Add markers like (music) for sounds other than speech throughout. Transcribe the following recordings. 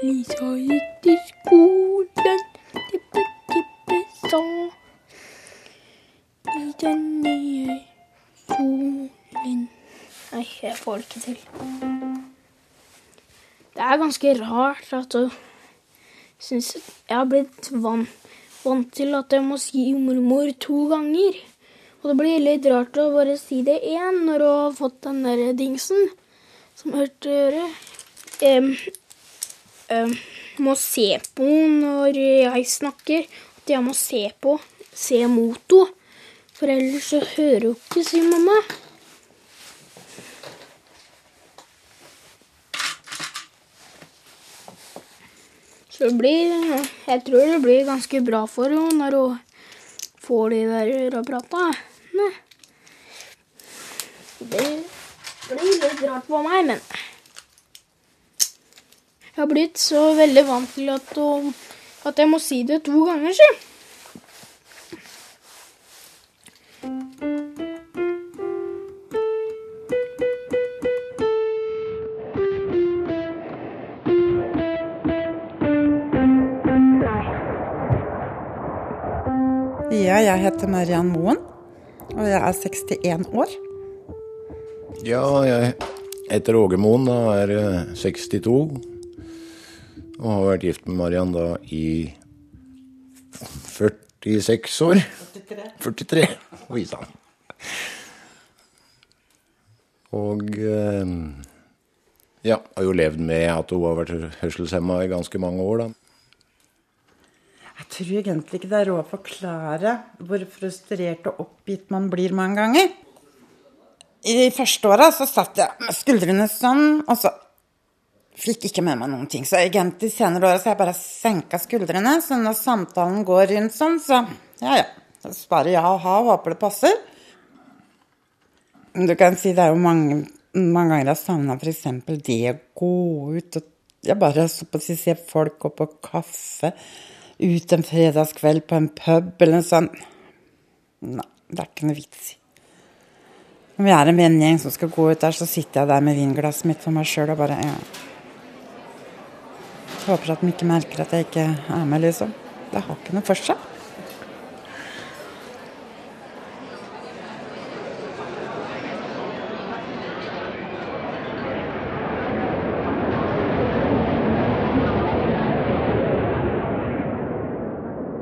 Lisa gikk til skolen, tippe, tippe, sa. I den nye solen Nei, jeg får det ikke til. Det er ganske rart at du syns Jeg har blitt vant, vant til at jeg må si mormor to ganger. Og det blir litt rart å bare si det én når du har fått den der dingsen som hørte gjøre. Um, um, må se på når jeg snakker. At jeg må se på. Se mot henne. For ellers så hører hun ikke, sier mamma. Så det blir Jeg tror det blir ganske bra for henne når hun får de der ørepratene. Det blir litt rart på meg, men Jeg har blitt så veldig vant til at, at jeg må si det to ganger, si. Ja, jeg heter Mariann Moen, og jeg er 61 år. Ja, jeg heter Åge Moen, og er eh, 62. Og har vært gift med Mariann da i 46 år. 43. Oi sann. Og eh, ja, har jo levd med at hun har vært hørselshemma i ganske mange år, da. Jeg tror egentlig ikke det er råd å forklare hvor frustrert og oppgitt man blir mange ganger. I de første åra så satt jeg med skuldrene sånn, og så fikk ikke med meg noen ting. Så egentlig senere åra har jeg bare senka skuldrene, så når samtalen går rundt sånn, så ja ja. Så sparer ja og ha håper det passer. Du kan si det er jo mange, mange ganger jeg har savna f.eks. det å gå ut og Jeg bare så på å si, se folk gå på kaffe ut en fredagskveld på en pub eller noe sånt. Nei, det er ikke noe vits i. Når vi er en vennegjeng som skal gå ut der, så sitter jeg der med vinglasset mitt for meg sjøl og bare ja. Håper at de ikke merker at jeg ikke er med, liksom. Det har ikke noe for seg.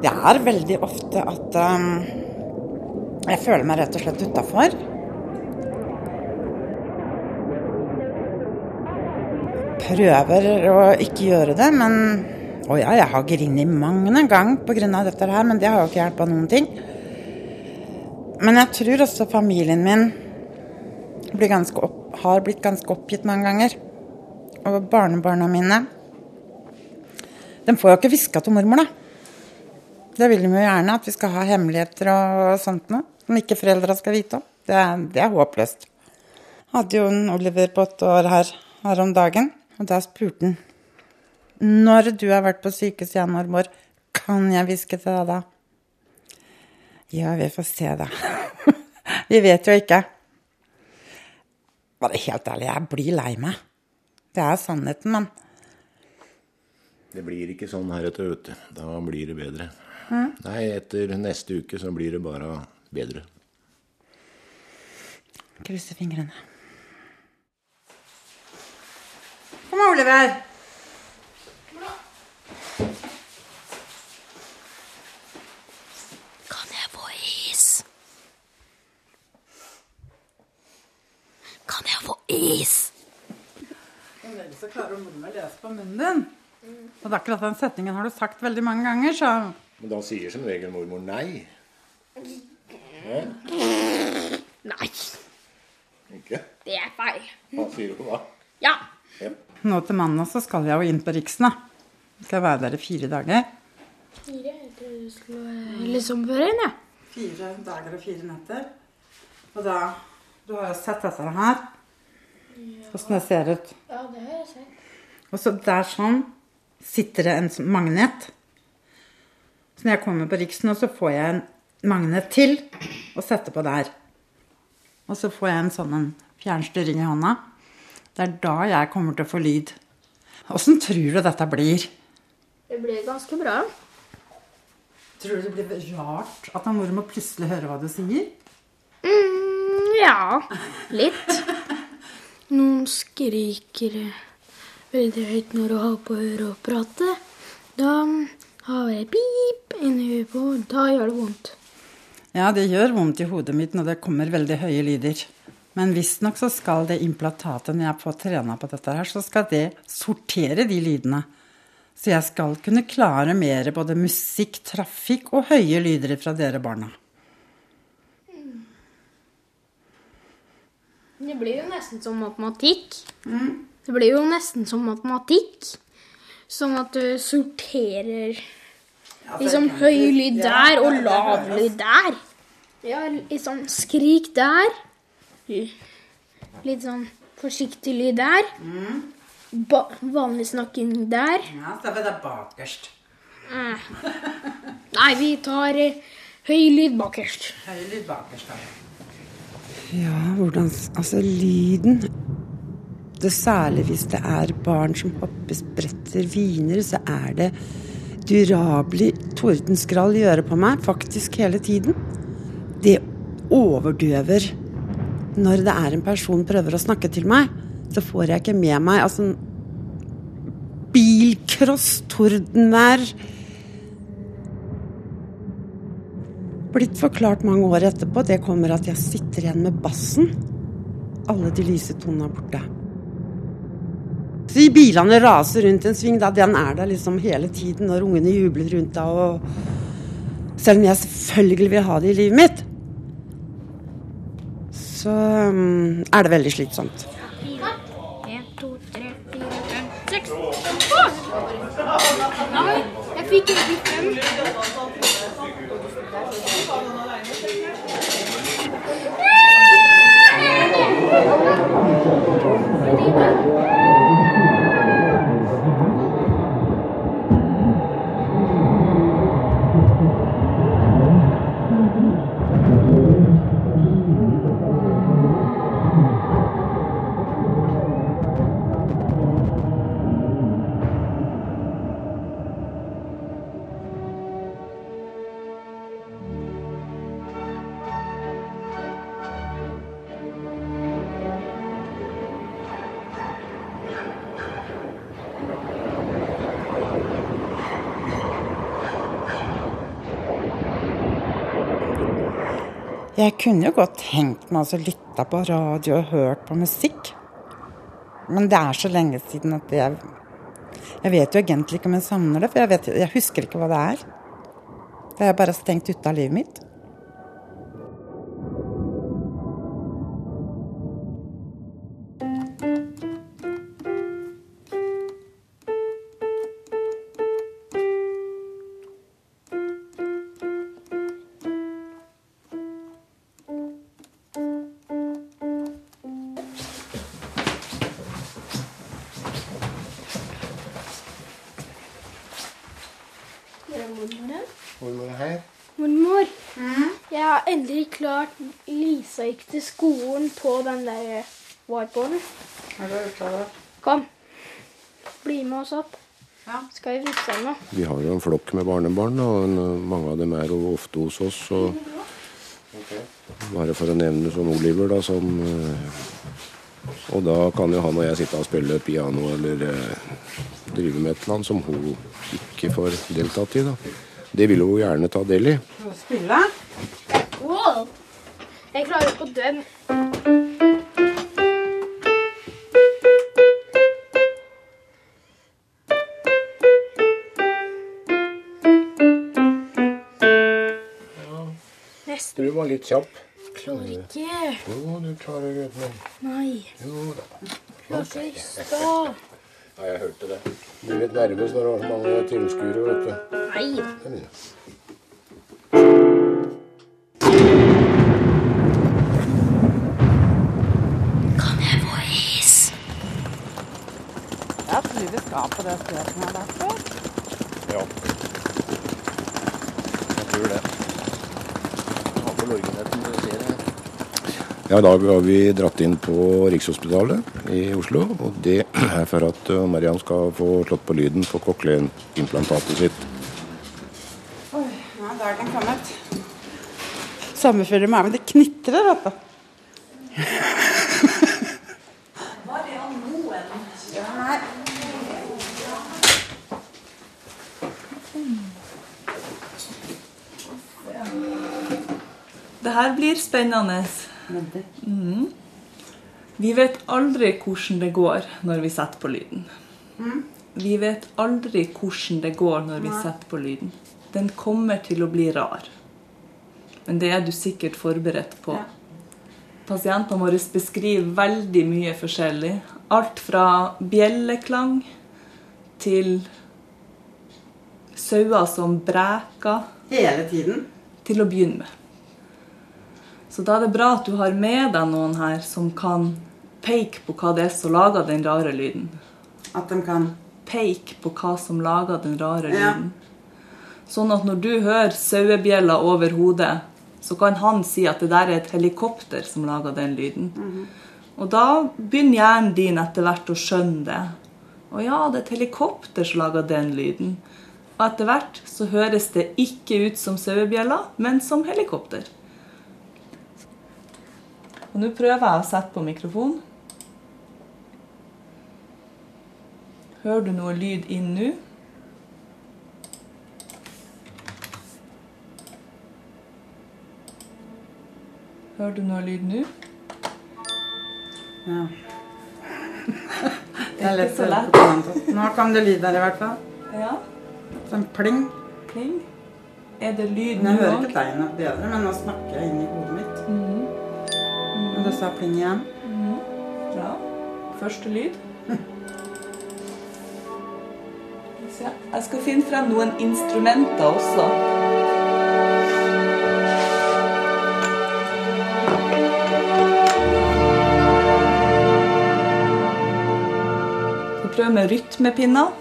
Det er veldig ofte at um, jeg føler meg rett og slett utafor. Prøver å ikke gjøre det, men Å ja, jeg har grinet mange en gang pga. dette her, men det har jo ikke hjulpet noen ting. Men jeg tror også familien min opp, har blitt ganske oppgitt mange ganger. Og barnebarna mine De får jo ikke hviska til mormor, da. Det vil de jo gjerne, at vi skal ha hemmeligheter og sånt noe. Som ikke foreldra skal vite om. Det det er håpløst. Hadde jo en Oliver på åtte år her, her om dagen, og da spurte han Når du har vært på sykehus igjen, mormor, kan jeg hviske til deg da? Ja, vi får se, da. (laughs) vi vet jo ikke. Bare helt ærlig, jeg blir lei meg. Det er sannheten, men Det blir ikke sånn heretter, vet du. Da blir det bedre. Nei, etter neste uke så blir det bare bedre. krysser fingrene. Kom, Oliver. Kan jeg få is? Kan jeg få is? Så klarer mormor å lese på munnen din. Og det er akkurat den setningen har du sagt veldig mange ganger, så Men da sier som regel mormor nei. Nei, Ikke? det er feil. Hva sier hun da? Ja. Ja. Nå til mandag så skal jeg jo inn på Riksen, da. Skal være der i fire dager. Fire? Jeg trodde du skulle liksom før inn, jeg. Fire dager og fire netter. Og da Du har jo sett dette her. Åssen det ser ut. Ja, det har jeg sett. Og så der sånn sitter det en sånn magnet. Så når jeg kommer på Riksen, så får jeg en magnet til å sette på der. Og så får jeg en sånn fjernstyring i hånda. Det er da jeg kommer til å få lyd. Åssen tror du dette blir? Det blir ganske bra. Tror du det blir rart at mor må plutselig høre hva du sier? Mm, ja, litt. Noen skriker veldig høyt når du har på prater. Da har jeg pip inni huet på, da gjør det vondt. Ja, det gjør vondt i hodet mitt når det kommer veldig høye lyder. Men visstnok så skal det implantatet, når jeg får trena på dette her, så skal det sortere de lydene. Så jeg skal kunne klare mer både musikk, trafikk og høye lyder fra dere barna. Det blir jo nesten som matematikk. Det blir jo nesten som matematikk. Sånn at du sorterer liksom høy lyd der og lav lyd der. Ja, liksom skrik der. Litt sånn forsiktig lyd der. Ba vanlig snakking der. Ja, så er det bakerst. Nei, vi tar eh, høy lyd bakerst. Høy lyd bakerst, da. Ja, hvordan Altså, lyden det Særlig hvis det er barn som hopper, spretter, hviner, så er det durabelig tordenskrall i øret på meg, faktisk hele tiden. Det overdøver. Når det er en person prøver å snakke til meg, så får jeg ikke med meg altså Bilcross, tordenvær Blitt forklart mange år etterpå. Det kommer at jeg sitter igjen med bassen. Alle de lyse tonene er borte. Så de bilene raser rundt en sving, da den er der liksom hele tiden når ungene jubler rundt. Og selv om jeg selvfølgelig vil ha det i livet mitt, så um, er det veldig slitsomt. En, to, tre, fire, fem, seks. Nei, jeg fikk ikke fem. Jeg kunne jo godt tenkt meg å lytte på radio og hørt på musikk. Men det er så lenge siden at jeg Jeg vet jo egentlig ikke om jeg savner det, for jeg, vet, jeg husker ikke hva det er. Det er bare stengt ute av livet mitt. Klart Lisa gikk til skolen på den der whiteboarden. Kom, bli med oss opp. Ja. Skal vi fikse noe? Vi har jo en flokk med barnebarn, og en, mange av dem er jo ofte hos oss. Okay. bare for å nevne sånn Oliver, da, som eh, Og da kan jo han og jeg sitte og spille piano eller eh, drive med et eller annet som hun ikke får deltatt i. da. Det vil hun gjerne ta del i. Spille? Jeg klarer på den. Nesten Du var litt kjapp. klarer ikke. Jo, du klarer det. Nei, Jo da. klarte i stad. Ja, jeg hørte det. Du blir litt nervøs når du har så mange tilskuere, vet du. Nei. Tror på det stedet som jeg har vært før. Ja. Jeg tror det. Jeg har på lorgenheten jeg ser det. Ja, I dag har vi dratt inn på Rikshospitalet i Oslo. Og det er for at uh, Mariam skal få slått på lyden på cochlea-implantatet sitt. Oi, da er den kommet. Sommerfugler i men Det knitrer, vet du. Det her blir spennende. Mm. Vi vet aldri hvordan det går når vi setter på lyden. Vi vet aldri hvordan det går når vi setter på lyden. Den kommer til å bli rar. Men det er du sikkert forberedt på. Ja. Pasientene våre beskriver veldig mye forskjellig. Alt fra bjelleklang til sauer som breker, Hele tiden. til å begynne med. Så da er det bra at du har med deg noen her som kan peke på hva det er som lager den rare lyden. At de kan Peke på hva som lager den rare Ja. lyden. Sånn at når du hører sauebjella over hodet, så kan han si at det der er et helikopter som lager den lyden. Og da begynner hjernen din etter hvert å skjønne det. Å ja, det er et helikopter som lager den lyden. Og etter hvert så høres det ikke ut som sauebjella, men som helikopter. Og nå prøver jeg å sette på mikrofonen. Hører du noe lyd inn nå? Hører du noe lyd nå? Ja. (laughs) Det er lett å høre på kontoen. Nå kom det lyd der i hvert fall. Ja, Sånn pling. pling. Er det lyd nå jeg hører ikke deg noe bedre, men nå snakker jeg inn i hodet. Men det sa pling igjen. Ja. Første lyd. Jeg skal finne frem noen instrumenter også. Vi prøver med rytmepinner.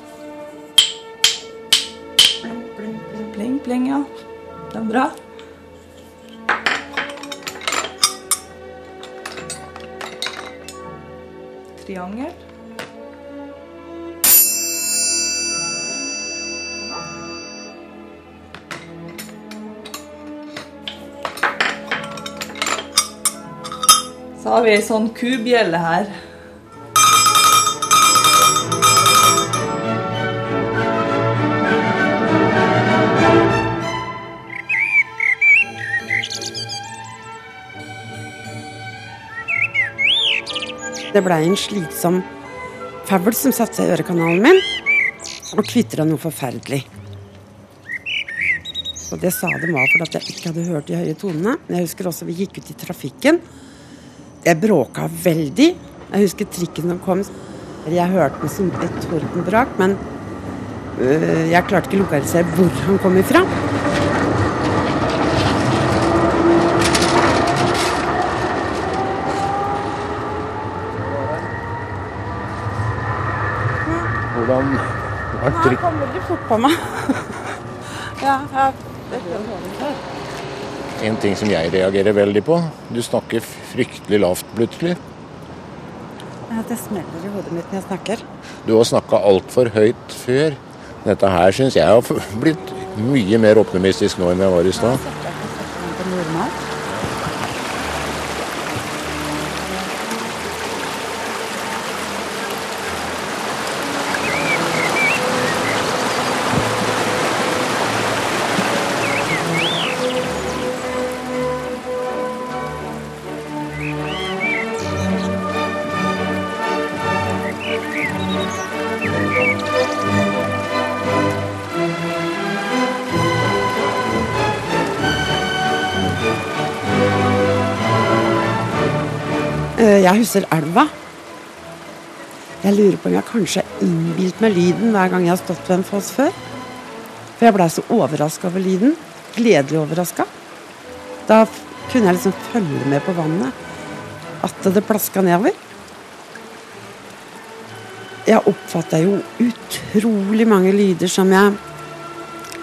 Pling, pling, pling. Pling, pling, ja. Det er bra. Triangel. Så har vi ei sånn kubjelle her. Det blei en slitsom fabel som satte seg i ørekanalen min, og kvitra noe forferdelig. Og det sa de var fordi jeg ikke hadde hørt de høye tonene. Jeg husker også vi gikk ut i trafikken. Jeg bråka veldig. Jeg husker trikken som kom. Jeg hørte den som et tordenbrak, men øh, jeg klarte ikke å lokalisere hvor han kom ifra. Hvordan er kommer trykk? kom veldig fort på meg. (laughs) ja, ja. En ting som jeg reagerer veldig på. Du snakker fryktelig lavt plutselig. Ja, Det smeller i hodet mitt når jeg snakker. Du har snakka altfor høyt før. Dette her syns jeg har blitt mye mer optimistisk nå enn jeg var i stad. På Jeg husker elva. Jeg lurer på om jeg kanskje har innbilt meg lyden hver gang jeg har stått ved en foss før. For jeg blei så overraska over lyden. Gledelig overraska. Da kunne jeg liksom følge med på vannet. At det plaska nedover. Jeg oppfatta jo utrolig mange lyder som jeg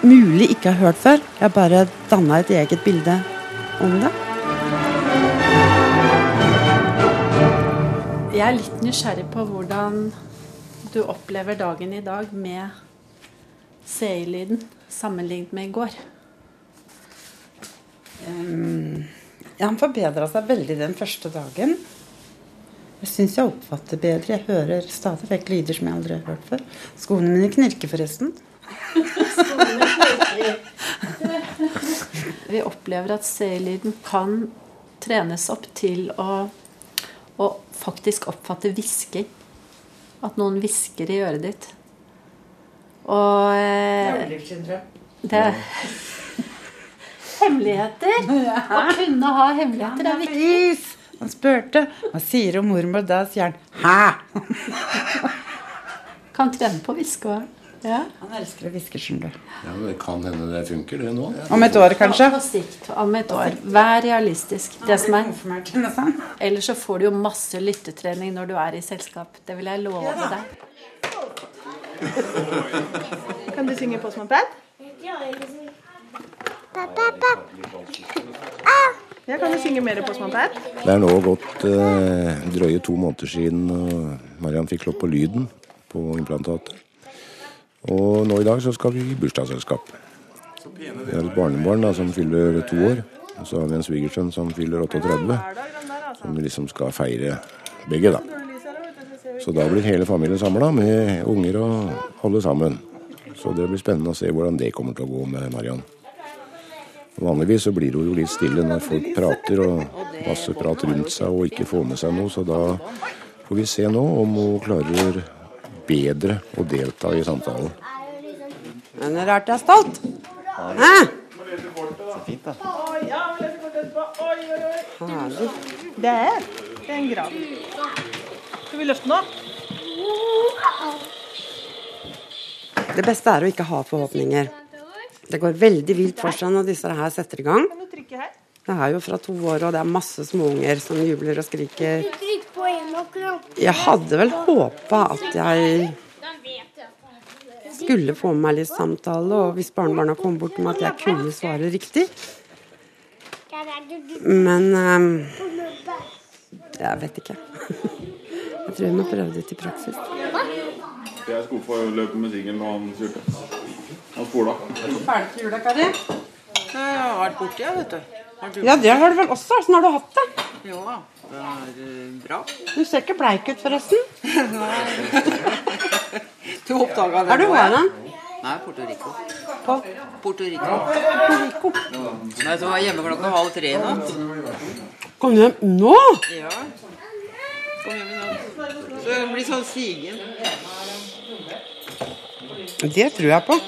mulig ikke har hørt før. Jeg bare danna et eget bilde om det. Jeg er litt nysgjerrig på hvordan du opplever dagen i dag med CI-lyden sammenlignet med i går. Um, han forbedra seg veldig den første dagen. Jeg syns jeg oppfatter bedre. Jeg hører stadig vekk lyder som jeg aldri har hørt før. Skoene mine knirker forresten. (laughs) Vi opplever at CI-lyden kan trenes opp til å, å faktisk oppfatte hvisking. At noen hvisker i øret ditt. Og eh, det er (laughs) Hemmeligheter! Å kunne ha hemmeligheter er viktig. Is! Han spurte. Hva sier om mormor? Da sier han 'hæ'? Kan trene på å hviske òg. Ja. Han elsker å hviske, skjønner du. Ja, men Det kan hende det funker, det nå. Om et år, kanskje. På sikt. Om et år. Vær realistisk. Det som er. Ellers så får du jo masse lyttetrening når du er i selskap. Det vil jeg love deg. Kan du synge Postman Pat? Ja, kan du synge mer Postman Pat? Det er nå gått eh, drøye to måneder siden eh, Mariann fikk slått på lyden på implantatet. Og nå i dag så skal vi i bursdagsselskap. Vi har et barnebarn da, som fyller to år. Og så har vi en svigersønn som fyller 38. Som liksom skal feire begge, da. Så da blir hele familien samla, med unger og alle sammen. Så det blir spennende å se hvordan det kommer til å gå med Mariann. Vanligvis så blir hun jo litt stille når folk prater og masse prat rundt seg og ikke får med seg noe, så da får vi se nå om hun klarer bedre å delta i samtalen. Men det er rart jeg er stolt. Hæ? Så Herlig. Det er, det er en grav. Skal vi løfte nå? Det beste er å ikke ha forhåpninger. Det går veldig vilt for seg når disse her setter i gang. Det er jo fra to år, og det er masse småunger som jubler og skriker. Jeg hadde vel håpa at jeg skulle få med meg litt samtale, og hvis barnebarna kom bort med at jeg kunne svare riktig. Men um, jeg vet ikke. Jeg tror jeg må prøve det til praksis. Jeg skulle få løpe med singelen og han kjørte. Han spola. Ferdig til jula, Kari? Jeg har vært borti, jeg, vet du. Ja, det har du vel også. Åssen har du hatt det? Jo da, det er eh, bra. Du ser ikke bleik ut, forresten. (laughs) Du oppdaga det? Er du da? Nei, Puerto Rico. På Puerto Rico. Rico. Nei, så var jeg hjemme klokka halv tre i natt. Kom du hjem nå? Ja. Kom hjem i natt. Så jeg blir sånn sigen. Det tror jeg på.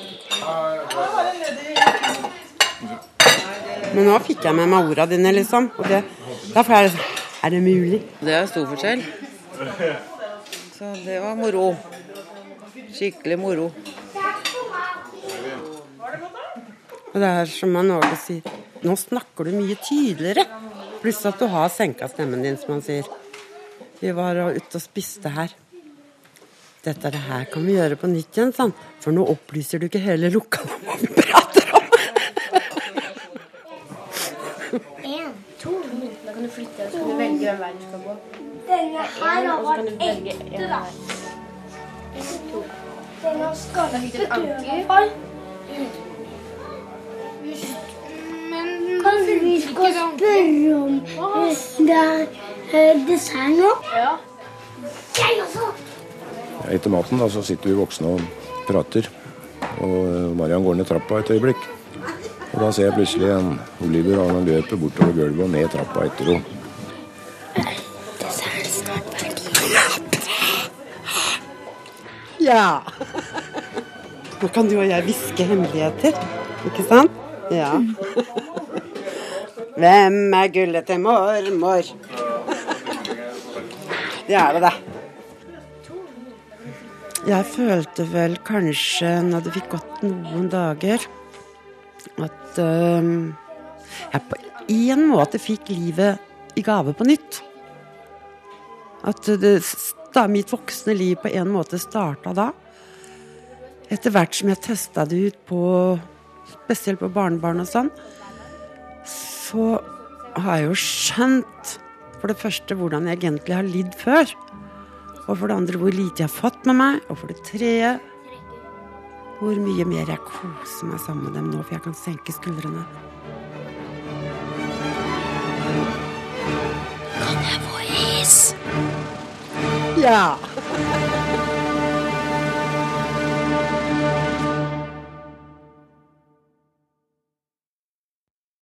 Men nå fikk jeg med meg orda dine, liksom. Og det, derfor er det sånn Er det mulig? Det er stor forskjell. Så det var moro. Skikkelig moro. Og det er som man Åge sier, nå snakker du mye tydeligere. Pluss at du har senka stemmen din, som han sier. Vi var ute og spiste her. Dette det her kan vi gjøre på nytt igjen, han. For nå opplyser du ikke hele lokalet om hva vi prater om. En, to. Og så kan du velge hvem vei du skal gå. Denne her har vært ekte, da. Den har Da du et anker. Kan vi skal spørre om eh, det er eh, dessert nå? Ja. Jeg også! Etter maten da, så sitter vi voksne og prater. Og Marian Mariann går ned trappa et øyeblikk. Og da ser jeg plutselig en Oliver og han løper bortover gulvet og ned trappa etter henne. Ja. Nå kan du og jeg hviske hemmeligheter, ikke sant? Ja. Hvem er gullet til mormor? Det er det, da. Jeg følte vel kanskje, når det fikk gått noen dager, at øhm, jeg på en måte fikk livet i gave på nytt. At det, da mitt voksne liv på en måte starta da. Etter hvert som jeg testa det ut på Spesielt på barnebarn og sånn. Så har jeg jo skjønt For det første hvordan jeg egentlig har lidd før. Og for det andre hvor lite jeg har fått med meg. Og for det tredje hvor mye mer jeg koser meg sammen med dem nå, for jeg kan senke skuldrene. 谢啊